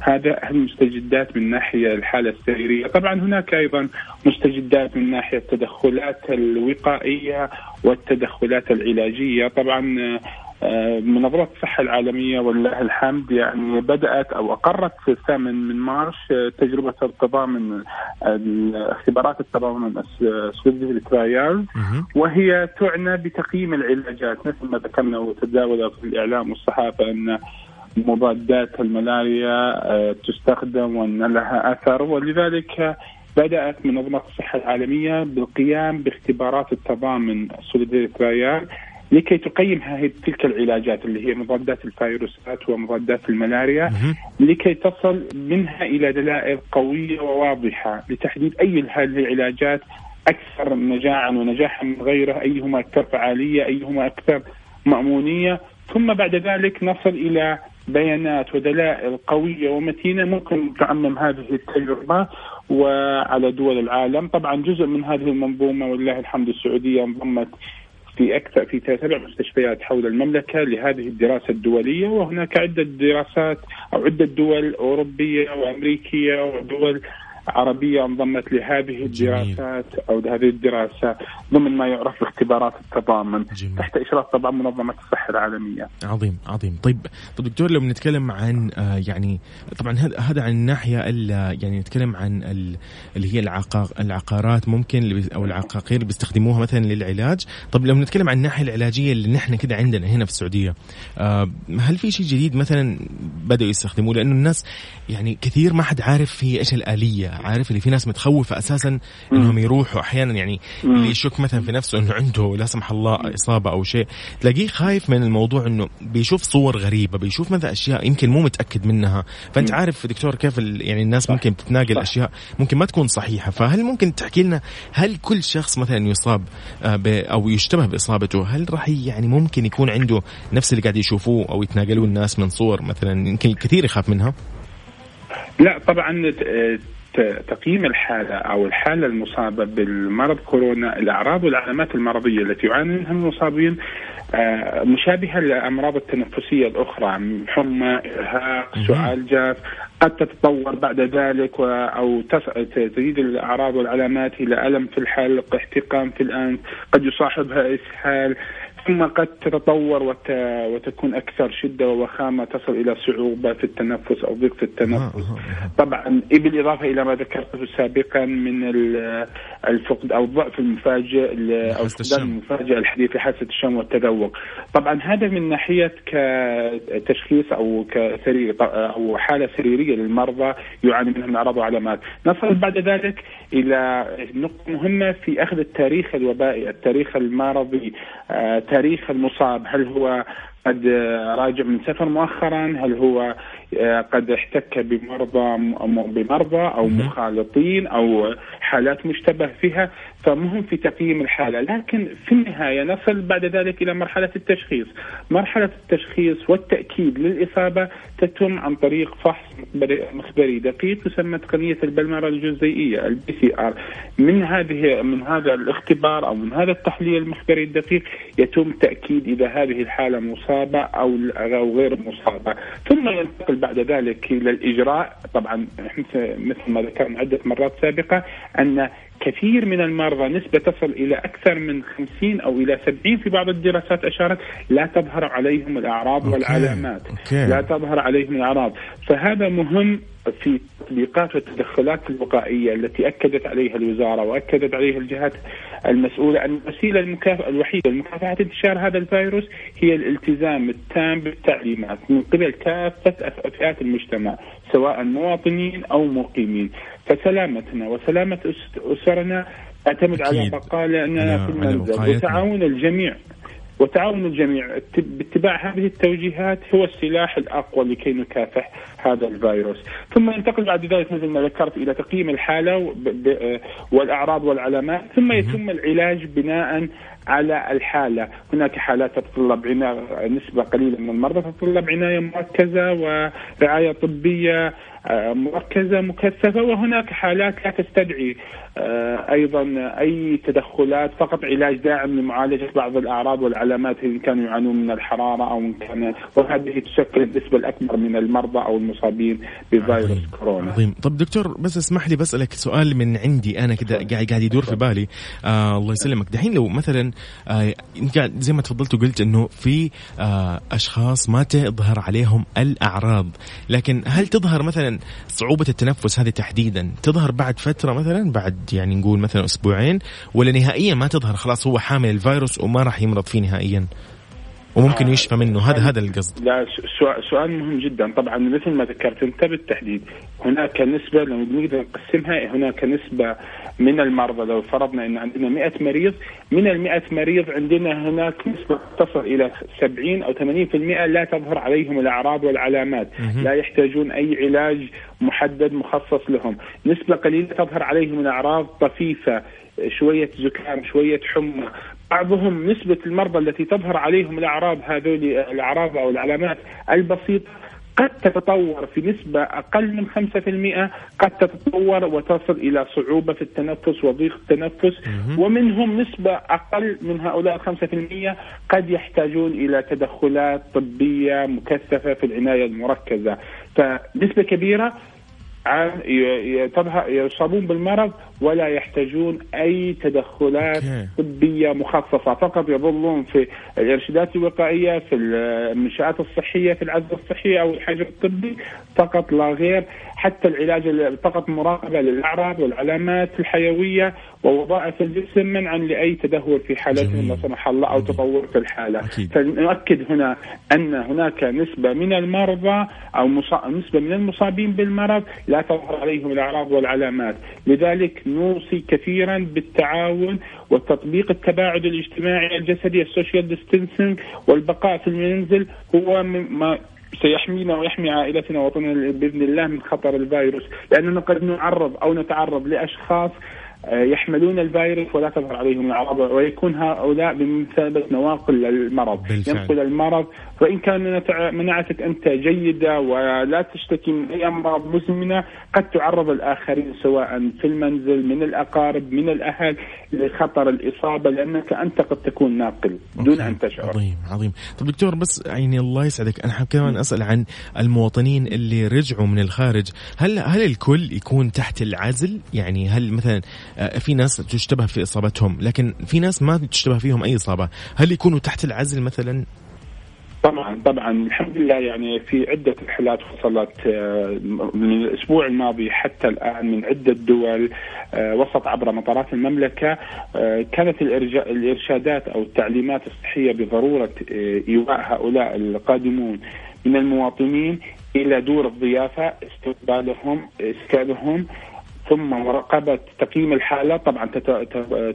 هذا المستجدات من ناحية الحالة السريرية، طبعا هناك أيضا مستجدات من ناحية التدخلات الوقائية والتدخلات العلاجية، طبعا آه، منظمة الصحة العالمية ولله الحمد يعني بدأت أو أقرت في الثامن من March آه، تجربة التضامن اختبارات التضامن Solidarity Trials وهي تعنى بتقييم العلاجات. مثل ما ذكرنا وتداول في الإعلام والصحافة أن مضادات الملاريا آه، تستخدم وأن لها أثر ولذلك بدأت منظمة الصحة العالمية بالقيام باختبارات التضامن سوليداريتي ترايال لكي تقيم هذه تلك العلاجات اللي هي مضادات الفيروسات ومضادات الملاريا لكي تصل منها إلى دلائل قوية وواضحة لتحديد أي هذه العلاجات أكثر نجاعا ونجاحا من غيرها أيهما أكثر فعالية أيهما أكثر مأمونية. ثم بعد ذلك نصل إلى بيانات ودلائل قوية ومتينة ممكن تعمم هذه التجربة وعلى دول العالم، طبعا جزء من هذه المنظومة ولله الحمد السعودية انضمت في أكثر في سبع مستشفيات حول المملكة لهذه الدراسة الدولية وهناك عدة دراسات أو عدة دول أوروبية وأمريكية ودول عربية انضمت لهذه الدراسات أو هذه الدراسة ضمن ما يعرف باختبارات التضامن جميل. تحت إشراف طبعا منظمة الصحة العالمية. عظيم عظيم. طيب طيب دكتور لو بنتكلم عن آه يعني طبعا هذا عن الناحية يعني نتكلم عن اللي هي العقارات ممكن أو العقاقير اللي بيستخدموها مثلا للعلاج. طب لو نتكلم عن الناحية العلاجية اللي نحن كده عندنا هنا في السعودية آه هل في شيء جديد مثلا بدأوا يستخدموه؟ لأنه الناس يعني كثير ما حد عارف في إيش الآلية. عارف اللي في ناس متخوفة أساسا إنهم يروحوا أحيانا يعني اللي يشك مثلا في نفسه إنه عنده لا سمح الله إصابة أو شيء. تلاقيه خايف من الموضوع إنه بيشوف صور غريبة بيشوف مثلا أشياء يمكن مو متأكد منها. فأنت عارف دكتور كيف يعني الناس ممكن تتناقل أشياء ممكن ما تكون صحيحة. فهل ممكن تحكي لنا هل كل شخص مثلا يصاب آه، أو يشتبه بإصابته هل راح يعني ممكن يكون عنده نفس اللي قاعد يشوفوه أو يتناقلوه الناس من صور مثلا يمكن الكثير يخاف منها؟ لا طبعا تقييم الحالة أو الحالة المصابة بالمرض كورونا الأعراض والعلامات المرضية التي يعاني منها المصابين آه، مشابهة للأمراض التنفسية الأخرى حمى إرهاق سعال جاف قد تتطور بعد ذلك أو تزيد الأعراض والعلامات إلى ألم في الحلق احتقان في الأنف قد يصاحبها إسهال ثم قد تتطور وت... وتكون أكثر شدة ووخامة تصل إلى صعوبة في التنفس أو ضيق في التنفس. طبعا بالإضافة إلى ما ذكرته سابقا من الفقد أو الضعف المفاجئ أو الفقدان المفاجئ الحديث لحاسه الشم والتذوق. طبعا هذا من ناحية كتشخيص أو كسرير أو حالة سريرية للمرضى يعاني منها من أعراض وعلامات. نصل بعد ذلك إلى نقطة مهمة في أخذ التاريخ الوبائي، التاريخ المرضي آه، تاريخ المصاب. هل هو قد راجع من سفر مؤخرا؟ هل هو آه، قد احتك بمرضى بمرضى أو مخالطين أو حالات مشتبه فيها؟ فمهم في تقييم الحالة. لكن في النهاية نصل بعد ذلك إلى مرحلة التشخيص. مرحلة التشخيص والتأكيد للإصابة تتم عن طريق فحص مخبري دقيق يسمى تقنيه البلمره الجزيئية ال PCR من هذه من هذا الاختبار أو من هذا التحليل المخبري الدقيق يتم تأكيد إذا هذه الحالة مصابة أو غير مصابة. ثم ينتقل بعد ذلك إلى الإجراء. طبعا مثل ما ذكرنا عدة مرات سابقة أن كثير من المرضى نسبة تصل إلى أكثر من 50 أو إلى 70 في بعض الدراسات أشارت لا تظهر عليهم الأعراض okay. والعلامات okay. لا تظهر عليهم الأعراض فهذا مهم في التطبيقات والتدخلات الوقائية التي أكدت عليها الوزارة وأكدت عليها الجهات المسؤولة أن الوسيله المكافاه الوحيدة لمكافحة انتشار هذا الفيروس هي الالتزام التام بالتعليمات من قبل كافة فئات المجتمع سواء مواطنين أو مقيمين فسلامتنا وسلامة أسرنا تعتمد على بقاء لأننا في المنزل. وتعاون الجميع. وتعاون الجميع. باتباع هذه التوجيهات هو السلاح الأقوى لكي نكافح هذا الفيروس، ثم ينتقل بعد ذلك مثل ما ذكرت إلى تقييم الحالة والأعراض والعلامات، ثم يتم العلاج بناء على الحالة. هناك حالات تتطلب عناية نسبة قليلة من المرضى تتطلب عناية مركزة ورعاية طبية آه، مركزة مكثفة وهناك حالات لا تستدعي آه، أيضا أي تدخلات فقط علاج داعم لمعالجة بعض الأعراض والعلامات إن كانوا يعانون من الحرارة أو إن كان وهذه تشكل النسبة الأكبر من المرضى أو المصابين بفيروس عظيم. كورونا. عظيم، طب دكتور بس اسمح لي بسألك سؤال من عندي أنا كذا قاعد قاعد يدور في بالي آه الله يسلمك، دحين لو مثلا آه زي ما تفضلت وقلت إنه في آه أشخاص ما تظهر عليهم الأعراض، لكن هل تظهر مثلا صعوبة التنفس هذه تحديدا. تظهر بعد فترة مثلا بعد يعني نقول مثلا أسبوعين ولا نهائيا ما تظهر خلاص هو حامل الفيروس وما راح يمرض فيه نهائيا. وممكن يشفى منه. هذا هذا القصد. لا سؤال مهم جدا. طبعا مثل ما ذكرت أنت بالتحديد هناك نسبة لو نقدر نقسمها هناك نسبة من المرضى لو فرضنا إن عندنا 100 مريض من ال 100 مريض عندنا هناك نسبة تصل إلى 70 أو 80% لا تظهر عليهم الأعراض والعلامات. لا يحتاجون أي علاج محدد مخصص لهم. نسبة قليلة تظهر عليهم الأعراض طفيفة شوية زكام شوية حمى بعضهم نسبة المرضى التي تظهر عليهم الأعراض هذول الأعراض أو العلامات البسيطة قد تتطور في نسبة أقل من 5% قد تتطور وتصل إلى صعوبة في التنفس وضيق التنفس. ومنهم نسبة أقل من هؤلاء 5% قد يحتاجون إلى تدخلات طبية مكثفة في العناية المركزة. فنسبة كبيرة يصابون بالمرض ولا يحتاجون أي تدخلات okay. طبية مخصصة. فقط يظلون في الارشادات الوقائية في المنشآت الصحية في العزل الصحي أو الحجر الطبي فقط لا غير. حتى العلاج فقط مراقبة للأعراض والعلامات الحيوية ووظائف الجسم منعا لأي تدهور في حالتهم لا سمح الله أو تطور في الحالة. أكيد. فنؤكد هنا أن هناك نسبة من المرضى أو نسبة من المصابين بالمرض لا تظهر عليهم الأعراض والعلامات. لذلك نوصي كثيرا بالتعاون وتطبيق التباعد الاجتماعي الجسدي ال social distancing والبقاء في المنزل هو ما سيحمينا ويحمي عائلتنا وطننا بإذن الله من خطر الفيروس. لأننا قد نعرض أو نتعرض لأشخاص يحملون الفيروس ولا تظهر عليهم الأعراض ويكون هؤلاء بمثابة نواقل المرض بالفعل. ينقل المرض وإن كان مناعتك أنت جيدة ولا تشتكي من أي أمراض مزمنة قد تعرض الآخرين سواء في المنزل من الأقارب من الأهل لخطر الإصابة لأنك أنت قد تكون ناقل دون أن تشعر. عظيم عظيم، طيب دكتور بس يعني الله يسعدك أنا حاب كمان أسأل عن المواطنين اللي رجعوا من الخارج، هل هل الكل يكون تحت العزل؟ يعني هل مثلا آه، في ناس تشتبه في إصابتهم لكن في ناس ما تشتبه فيهم أي إصابة، هل يكونوا تحت العزل مثلا؟ طبعا طبعا. الحمد لله يعني في عدة رحلات وصلت آه، من الأسبوع الماضي حتى الآن من عدة دول آه، وصلت عبر مطارات المملكة. آه، كانت الإرشادات أو التعليمات الصحية بضرورة إيواء هؤلاء القادمون. من المواطنين إلى دور الضيافة استقبالهم إسكانهم. ثم مراقبة تقييم الحالة طبعا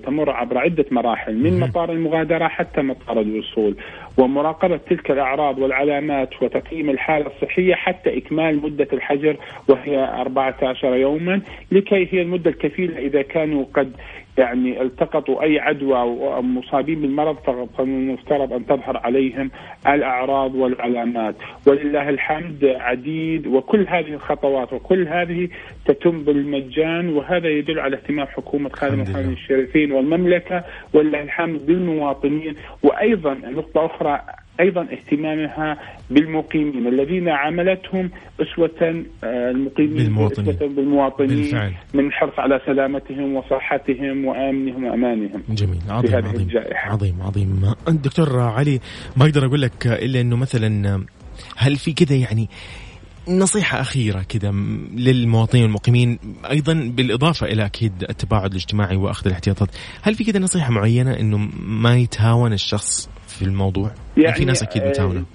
تمر عبر عدة مراحل من مطار المغادرة حتى مطار الوصول ومراقبة تلك الأعراض والعلامات وتقييم الحالة الصحية حتى إكمال مدة الحجر وهي 14 يوما لكي هي المدة الكفيلة إذا كانوا قد يعني التقطوا أي عدوى أو مصابين بالمرض فالمفترض أن تظهر عليهم الأعراض والعلامات. ولله الحمد عديد وكل هذه الخطوات وكل هذه تتم بالمجان وهذا يدل على اهتمام حكومة خادم الحرمين الشريفين والمملكة. ولله الحمد بالمواطنين. وأيضا نقطة أخرى أيضا اهتمامها بالمقيمين الذين عملتهم أسوة آه، المقيمين بالمواطنين, أسوة بالمواطنين بالفعل. من حرص على سلامتهم وصحتهم وأمنهم وأمانهم جميل عظيم عظيم الجائحة. عظيم عظيم دكتور علي ما أقدر أقول لك إلا إنه مثلا هل في كذا يعني نصيحة أخيرة كذا للمواطنين والمقيمين أيضا بالإضافة إلى أكيد التباعد الاجتماعي وأخذ الاحتياطات. هل في كذا نصيحة معينة أنه ما يتهاون الشخص في الموضوع؟ يعني في ناس أكيد متهاونة.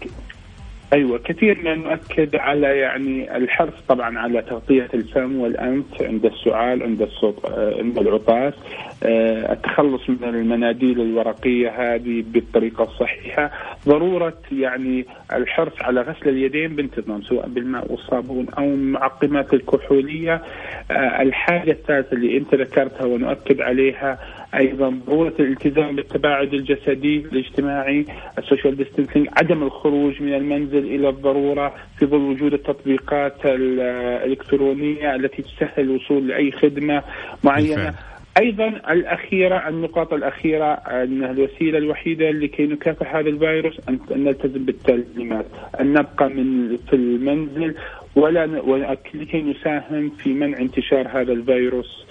أيوه كثير ما نؤكد على يعني الحرص طبعا على تغطية الفم والأنف عند السعال عند الصوت آه، عند العطاس. آه، التخلص من المناديل الورقية هذه بالطريقة الصحيحة. ضرورة يعني الحرص على غسل اليدين بانتظام سواء بالماء والصابون أو المعقمات الكحولية. آه، الحاجة الثالثة اللي أنت ذكرتها ونؤكد عليها أيضا ضرورة الالتزام بالتباعد الجسدي الاجتماعي ال social distancing عدم الخروج من المنزل إلى الضرورة في ظل وجود التطبيقات الإلكترونية التي تسهل الوصول لأي خدمة معينة بالفعل. أيضا الأخيرة النقاط الأخيرة أن الوسيلة الوحيدة لكي نكافح هذا الفيروس ان نلتزم بالتعليمات أن نبقى من في المنزل ولا لكي نساهم في منع انتشار هذا الفيروس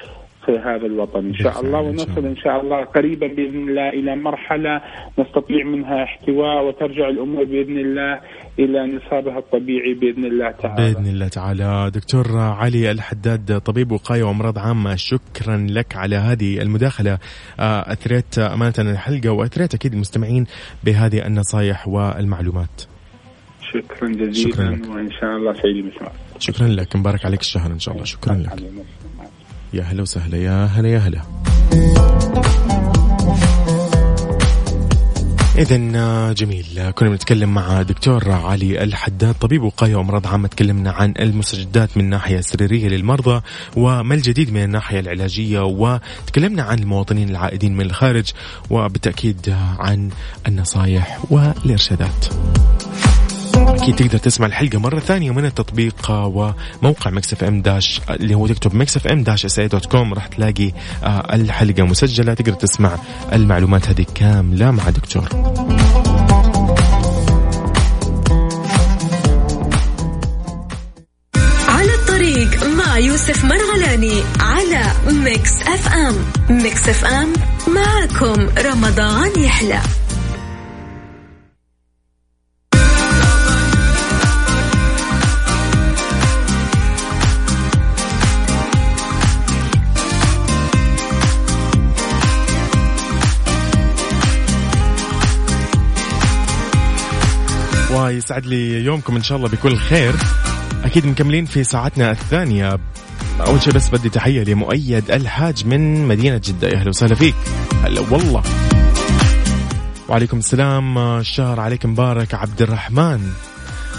في هذا الوطن إن شاء الله ونصل إن شاء الله قريبا بإذن الله إلى مرحلة نستطيع منها احتواء وترجع الأمور بإذن الله إلى نصابها الطبيعي بإذن الله تعالى. بإذن الله تعالى، دكتور علي الحداد طبيب وقاية وأمراض عامة شكرا لك على هذه المداخلة آه، أثريت أمانة الحلقة وأثريت أكيد المستمعين بهذه النصائح والمعلومات. شكرا جزيلا شكرا لك. وإن شاء الله سعيد المسمع. شكرا لك مبارك عليك الشهر إن شاء الله شكرا لك. يا هلا وسهلا يا هلا يا هلا. إذا آه، جميل. كنا بنتكلم مع دكتور علي الحداد طبيب وقاية وأمراض عامة. تكلمنا عن المستجدات من ناحية سريرية للمرضى وما الجديد من الناحية العلاجية. وتكلمنا عن المواطنين العائدين من الخارج وبالتأكيد عن النصائح والإرشادات. أكيد تقدر تسمع الحلقة مرة ثانية من التطبيق وموقع Mix FM dash اللي هو تكتب مكس اف إم داش إس دوت كوم راح تلاقي آه، الحلقة مسجلة تقدر تسمع المعلومات هذه كاملة مع دكتور. على الطريق مع يوسف مرغلاني على Mix FM. Mix FM معكم رمضان يحلى. ويسعد لي يومكم إن شاء الله بكل خير. أكيد مكملين في ساعتنا الثانية. أول شيء بس بدي تحية لمؤيد الحاج من مدينة جدة. يا أهلا وسهلا فيك. هلا والله. وعليكم السلام. الشهر عليك مبارك عبد الرحمن.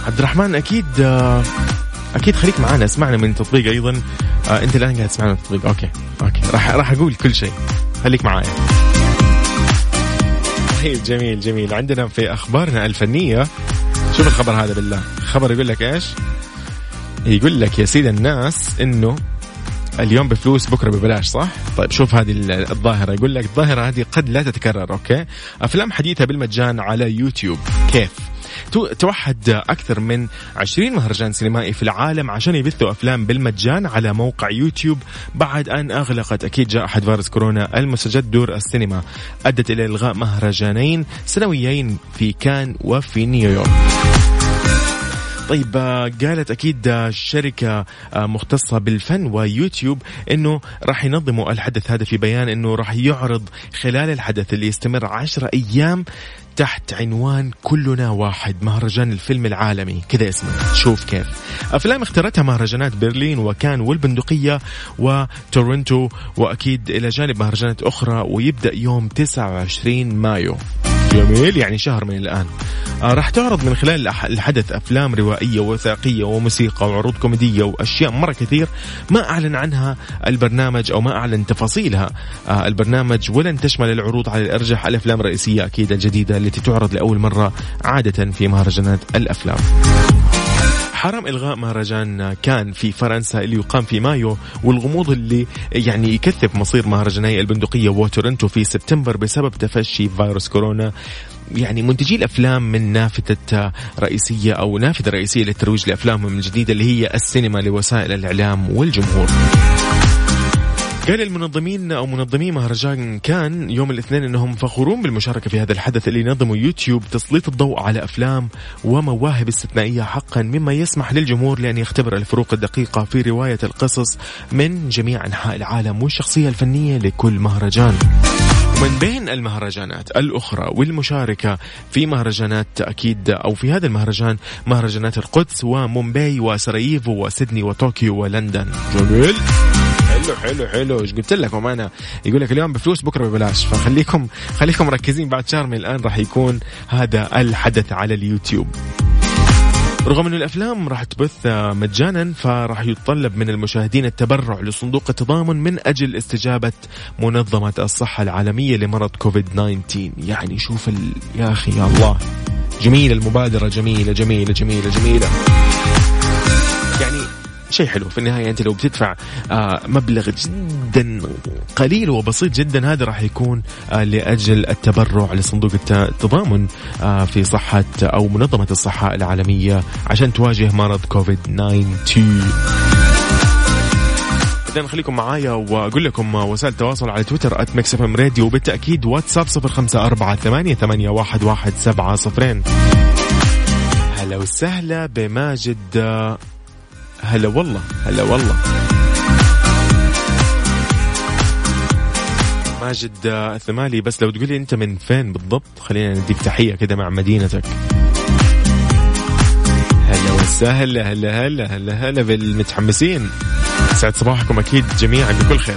عبد الرحمن أكيد أكيد خليك معنا اسمعنا من التطبيق أيضا. أنت الآن قاعد تسمعنا من التطبيق. أوكي أوكي. راح راح أقول كل شيء. خليك معايا. طيب جميل جميل. عندنا في أخبارنا الفنية شوف الخبر هذا بالله خبر يقول لك إيش يقول لك يا سيد الناس إنه اليوم بفلوس بكرة ببلاش صح؟ طيب شوف هذه الظاهرة يقول لك الظاهرة هذه قد لا تتكرر أوكي؟ أفلام حديثة بالمجان على يوتيوب كيف؟ توحد أكثر من 20 مهرجان سينمائي في العالم عشان يبثوا أفلام بالمجان على موقع يوتيوب. بعد أن أغلقت أكيد جائحة فيروس كورونا المستجد دور السينما. أدت إلى إلغاء مهرجانين سنويين في كان وفي نيويورك. طيب قالت أكيد شركه مختصة بالفن ويوتيوب إنه راح ينظموا الحدث هذا في بيان إنه راح يعرض خلال الحدث اللي يستمر عشرة أيام تحت عنوان كلنا واحد مهرجان الفيلم العالمي. كذا اسمه. شوف كيف. أفلام اختارتها مهرجانات برلين وكان والبندقية وتورنتو وأكيد إلى جانب مهرجانات أخرى ويبدأ يوم 29 مايو. جميل يعني شهر من الآن. آه راح تعرض من خلال الحدث أفلام روائية وثائقية وموسيقى وعروض كوميدية وأشياء مرة كثير ما أعلن عنها البرنامج أو ما أعلن تفاصيلها. آه البرنامج ولن تشمل العروض على الأرجح الأفلام الرئيسية أكيد الجديدة التي تعرض لأول مرة عادة في مهرجانات الأفلام. حرم إلغاء مهرجان كان في فرنسا اللي يقام في مايو والغموض اللي يعني يكثف مصير مهرجاني البندقية وتورنتو في سبتمبر بسبب تفشي فيروس كورونا يعني منتجي الأفلام من نافذه رئيسية أو نافذة رئيسية للترويج لافلامهم الجديده اللي هي السينما لوسائل الإعلام والجمهور. قال المنظمين أو منظمي مهرجان كان يوم الاثنين إنهم فخورون بالمشاركة في هذا الحدث اللي ينظمه يوتيوب تسليط الضوء على أفلام ومواهب استثنائية حقا مما يسمح للجمهور لأن يختبر الفروق الدقيقة في رواية القصص من جميع أنحاء العالم والشخصية الفنية لكل مهرجان. ومن بين المهرجانات الأخرى والمشاركة في مهرجانات أكيد أو في هذا المهرجان مهرجانات القدس ومومباي وسراييفو وسيدني وطوكيو ولندن جميل حلو حلو إيش قلت لكم أنا يقول لك اليوم بفلوس بكرة ببلاش. فخليكم خليكم مركزين. بعد شهر من الآن راح يكون هذا الحدث على اليوتيوب. رغم أن الأفلام راح تبث مجانا فراح يتطلب من المشاهدين التبرع لصندوق التضامن من أجل استجابة منظمة الصحة العالمية لمرض كوفيد 19 يعني شوف ال... يا أخي يا الله. جميلة المبادرة جميلة جميلة جميلة جميلة. شيء حلو. في النهاية أنت لو بتدفع آه مبلغ جدا قليل وبسيط جدا هذا راح يكون آه لأجل التبرع لصندوق التضامن آه في صحة أو منظمة الصحة العالمية عشان تواجه مرض كوفيد 19 اذا خليكم معايا وأقول لكم وسائل التواصل على تويتر at Mix FM Radio وبالتأكيد واتساب صفر خمسة أربعة ثمانية, ثمانية واحد, واحد سبعة صفرين هلا وسهلا بماجد هلا والله هلا والله. ماجد الثمالي بس لو تقولي أنت من فين بالضبط خلينا نديك تحية كده مع مدينتك. هلا وسهلا هلا هلا هلا هلا بالمتحمسين. سعد صباحكم أكيد جميعا بكل خير.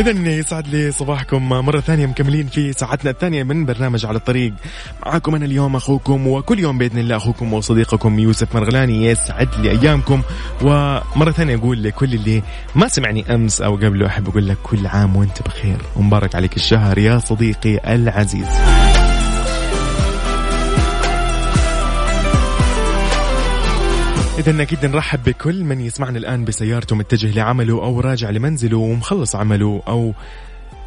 إذا يسعد لي صباحكم مرة ثانية مكملين في ساعتنا الثانية من برنامج على الطريق. معكم أنا اليوم أخوكم وكل يوم بإذن الله أخوكم وصديقكم يوسف مرغلاني يسعد لي أيامكم. ومرة ثانية أقول لكل اللي ما سمعني أمس أو قبله أحب أقول لك كل عام وأنت بخير. ومبارك عليك الشهر يا صديقي العزيز. إذا أكيد نرحب بكل من يسمعنا الآن بسيارته متجه لعمله أو راجع لمنزله ومخلص عمله أو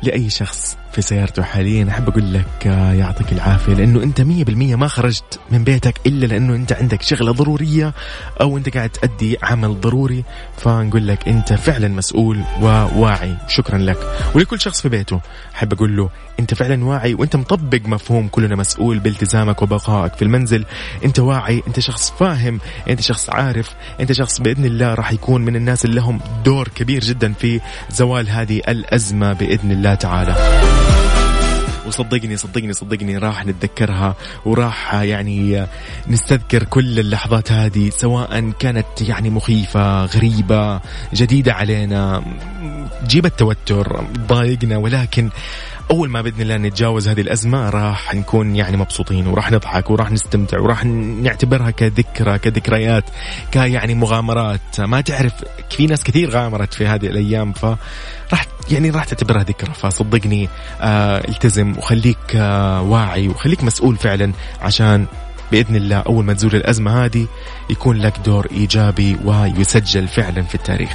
لأي شخص. في سيارته حاليا. أحب أقول لك آه، يعطيك لأنه أنت مية بالمية ما خرجت من بيتك إلا لأنه أنت عندك شغلة ضرورية أو أنت قاعد تأدي عمل ضروري. فنقول لك أنت فعلا مسؤول وواعي. شكرا لك. ولكل شخص في بيته أحب أقول له أنت فعلا واعي وأنت مطبق مفهوم كلنا مسؤول بالتزامك وبقائك في المنزل. أنت واعي أنت شخص فاهم أنت شخص عارف أنت شخص بإذن الله راح يكون من الناس اللي لهم دور كبير جدا في زوال هذه الأزمة بإذن الله تعالى. وصدقني صدقني صدقني راح نتذكرها وراح يعني نستذكر كل اللحظات هذه سواء كانت يعني مخيفة غريبة جديدة علينا جيب التوتر ضايقنا ولكن أول ما بإذن الله نتجاوز هذه الأزمة راح نكون يعني مبسوطين وراح نضحك وراح نستمتع وراح نعتبرها كذكرى كذكريات كيعني مغامرات ما تعرف في ناس كثير غامرت في هذه الأيام ف راح يعني راح تعتبرها ذكرى فصدقني آه التزم وخليك آه واعي وخليك مسؤول فعلا عشان بإذن الله أول ما تزول الأزمة هذه يكون لك دور إيجابي ويسجل فعلا في التاريخ.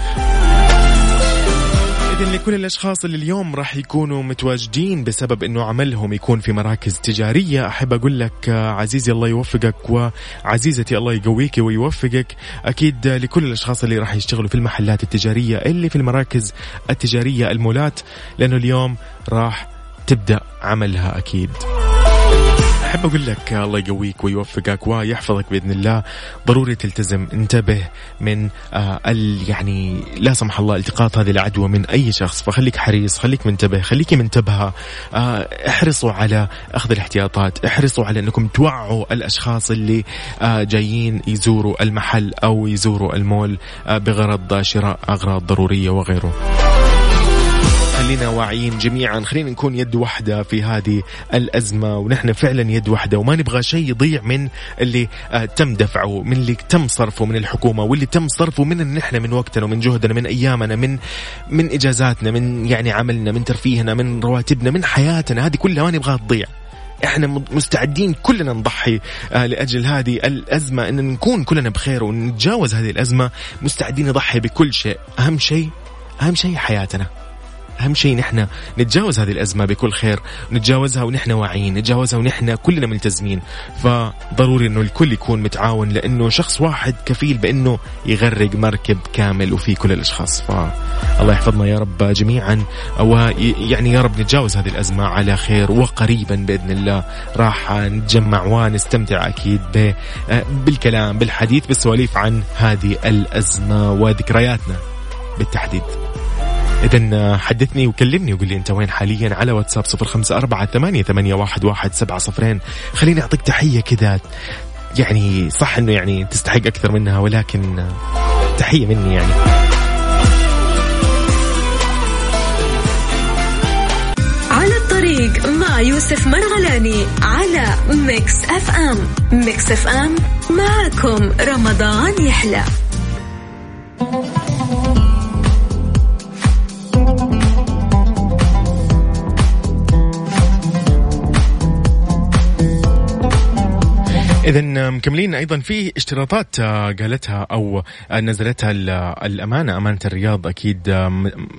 إذن لكل الأشخاص اللي اليوم راح يكونوا متواجدين بسبب أنه عملهم يكون في مراكز تجارية. أحب أقول لك عزيزي الله يوفقك وعزيزتي الله يقويك ويوفقك. أكيد لكل الأشخاص اللي راح يشتغلوا في المحلات التجارية اللي في المراكز التجارية المولات لأنه اليوم راح تبدأ عملها أكيد. أحب أقول لك الله يقويك ويوفقك ويحفظك بإذن الله. ضروري تلتزم انتبه من آه يعني لا سمح الله التقاط هذه العدوى من أي شخص. فخليك حريص خليك منتبه خليكي منتبهة. آه احرصوا على أخذ الاحتياطات احرصوا على أنكم توعوا الأشخاص اللي آه جايين يزوروا المحل أو يزوروا المول آه بغرض شراء أغراض ضرورية وغيره. خلينا واعيين جميعا. خلينا نكون يد واحدة في هذه الأزمة ونحن فعلا يد واحدة وما نبغى شيء يضيع من اللي آه تم دفعه من اللي تم صرفه من الحكومة واللي تم صرفه من نحن من وقتنا ومن جهدنا من أيامنا من من إجازاتنا من يعني عملنا من ترفيهنا من رواتبنا من حياتنا. هذه كلها ما نبغاها تضيع. إحنا مستعدين كلنا نضحي آه لأجل هذه الأزمة. إن نكون كلنا بخير ونتجاوز هذه الأزمة مستعدين نضحي بكل شيء. أهم شيء أهم شيء حياتنا. أهم شيء نحن نتجاوز هذه الأزمة بكل خير نتجاوزها ونحن واعيين نتجاوزها ونحن كلنا ملتزمين. فضروري إنه الكل يكون متعاون لأنه شخص واحد كفيل بإنه يغرق مركب كامل وفي كل الأشخاص. فالله يحفظنا يا رب جميعا ويعني يا رب نتجاوز هذه الأزمة على خير وقريبا بإذن الله. راح نتجمع ونستمتع أكيد بالكلام بالحديث بالسواليف عن هذه الأزمة وذكرياتنا بالتحديد. إذا حدثني وكلمني وقول لي أنت وين حاليا على واتساب صفر خمسة أربعة ثمانية, ثمانية واحد, واحد سبعة صفرين. خليني أعطيك تحية كذا يعني صح أنه يعني تستحق أكثر منها ولكن تحية مني يعني. على الطريق مع يوسف مرغلاني على Mix FM. Mix FM معكم رمضان يحلى. اذا مكملين أيضا في اشتراطات آه، قالتها أو آه، نزلتها الأمانة أمانة الرياض أكيد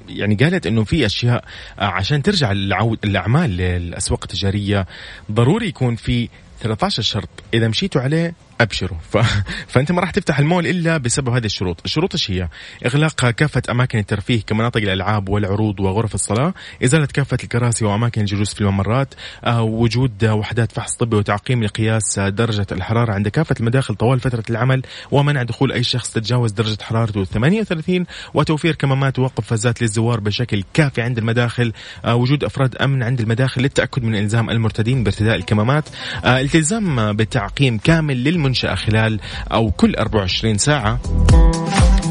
يعني قالت إنه في أشياء آه، عشان ترجع العود الأعمال للأسواق التجارية ضروري يكون في 13 شرط. إذا مشيتوا عليه أبشروا ف... فأنت ما راح تفتح المول إلا بسبب هذه الشروط، الشروط إيش هي؟ إغلاق كافة أماكن الترفيه كمناطق الألعاب والعروض وغرف الصلاة، إزالة كافة الكراسي وأماكن الجلوس في الممرات، آه، وجود وحدات فحص طبي وتعقيم لقياس درجة الحرارة عند كافة المداخل طوال فترة العمل، ومنع دخول أي شخص تتجاوز درجة حرارته 38 وتوفير كمامات ووقف فازات للزوار بشكل كافي عند المداخل، آه، وجود أفراد أمن عند المداخل للتأكد من إلزام المرتدين بارتداء الكمامات، آه، التزام بتعقيم كامل للمنشاه خلال أو كل 24 ساعة.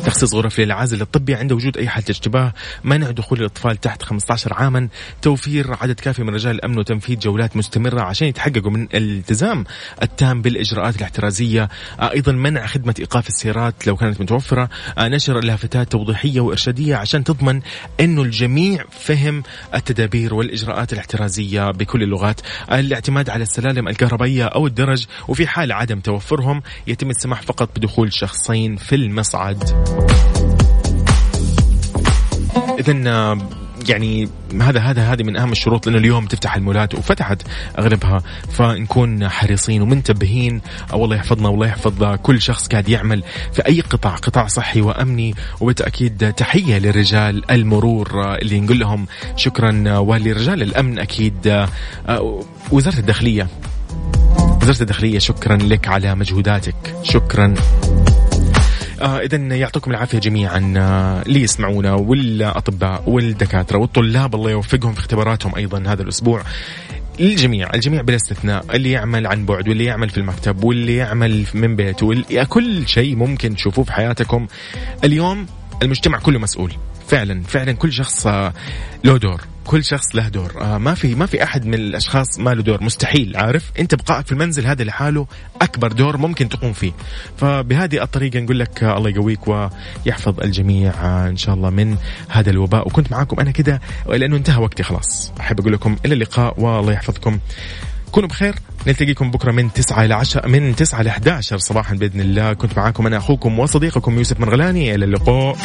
تخصيص غرف للعازل الطبي عند وجود أي حالة اشتباه منع دخول الأطفال تحت 15 عاما. توفير عدد كافي من رجال الأمن وتنفيذ جولات مستمرة عشان يتحققوا من الالتزام التام بالإجراءات الاحترازية. أيضا منع خدمة إيقاف السيارات لو كانت متوفرة. آه، نشر لافتات توضيحية وإرشادية عشان تضمن أنه الجميع فهم التدابير والإجراءات الاحترازية بكل اللغات. الاعتماد على السلالم الكهربائية أو الدرج وفي حال عدم توفرهم يتم السماح فقط بدخول شخصين في المصعد. إذا يعني هذا هذا هذه من أهم الشروط لأنه اليوم تفتح المولات وفتحت أغلبها فنكون حريصين ومنتبهين والله يحفظنا والله يحفظ كل شخص قاعد يعمل في أي قطاع قطاع صحي وأمني وبالتأكيد تحية لرجال المرور اللي نقول لهم شكرا ولرجال الأمن أكيد وزارة الداخلية. وزارة الداخلية شكرا لك على مجهوداتك. شكرا. آه اذا يعطيكم العافية جميعا. آه اللي يسمعونا والأطباء والدكاترة والطلاب الله يوفقهم في اختباراتهم أيضا هذا الأسبوع. الجميع الجميع بلا استثناء اللي يعمل عن بعد واللي يعمل في المكتب واللي يعمل من بيته كل شيء ممكن تشوفوه في حياتكم. اليوم المجتمع كله مسؤول. فعلا فعلا كل شخص آه، له دور. كل شخص له دور. آه ما في ما في أحد من الأشخاص ما له دور. مستحيل عارف؟ أنت بقائك في المنزل هذا لحاله أكبر دور ممكن تقوم فيه. فبهذه الطريقة نقول لك آه الله يقويك ويحفظ الجميع آه إن شاء الله من هذا الوباء. وكنت معاكم أنا كده لأنه انتهى وقتي خلاص. أحب أقول لكم إلى اللقاء والله يحفظكم. كونوا بخير. نلتقيكم بكرة من 9 إلى 10 من 9 ل 11 صباحا بإذن الله. كنت معاكم أنا أخوكم وصديقكم يوسف مرغلاني إلى اللقاء.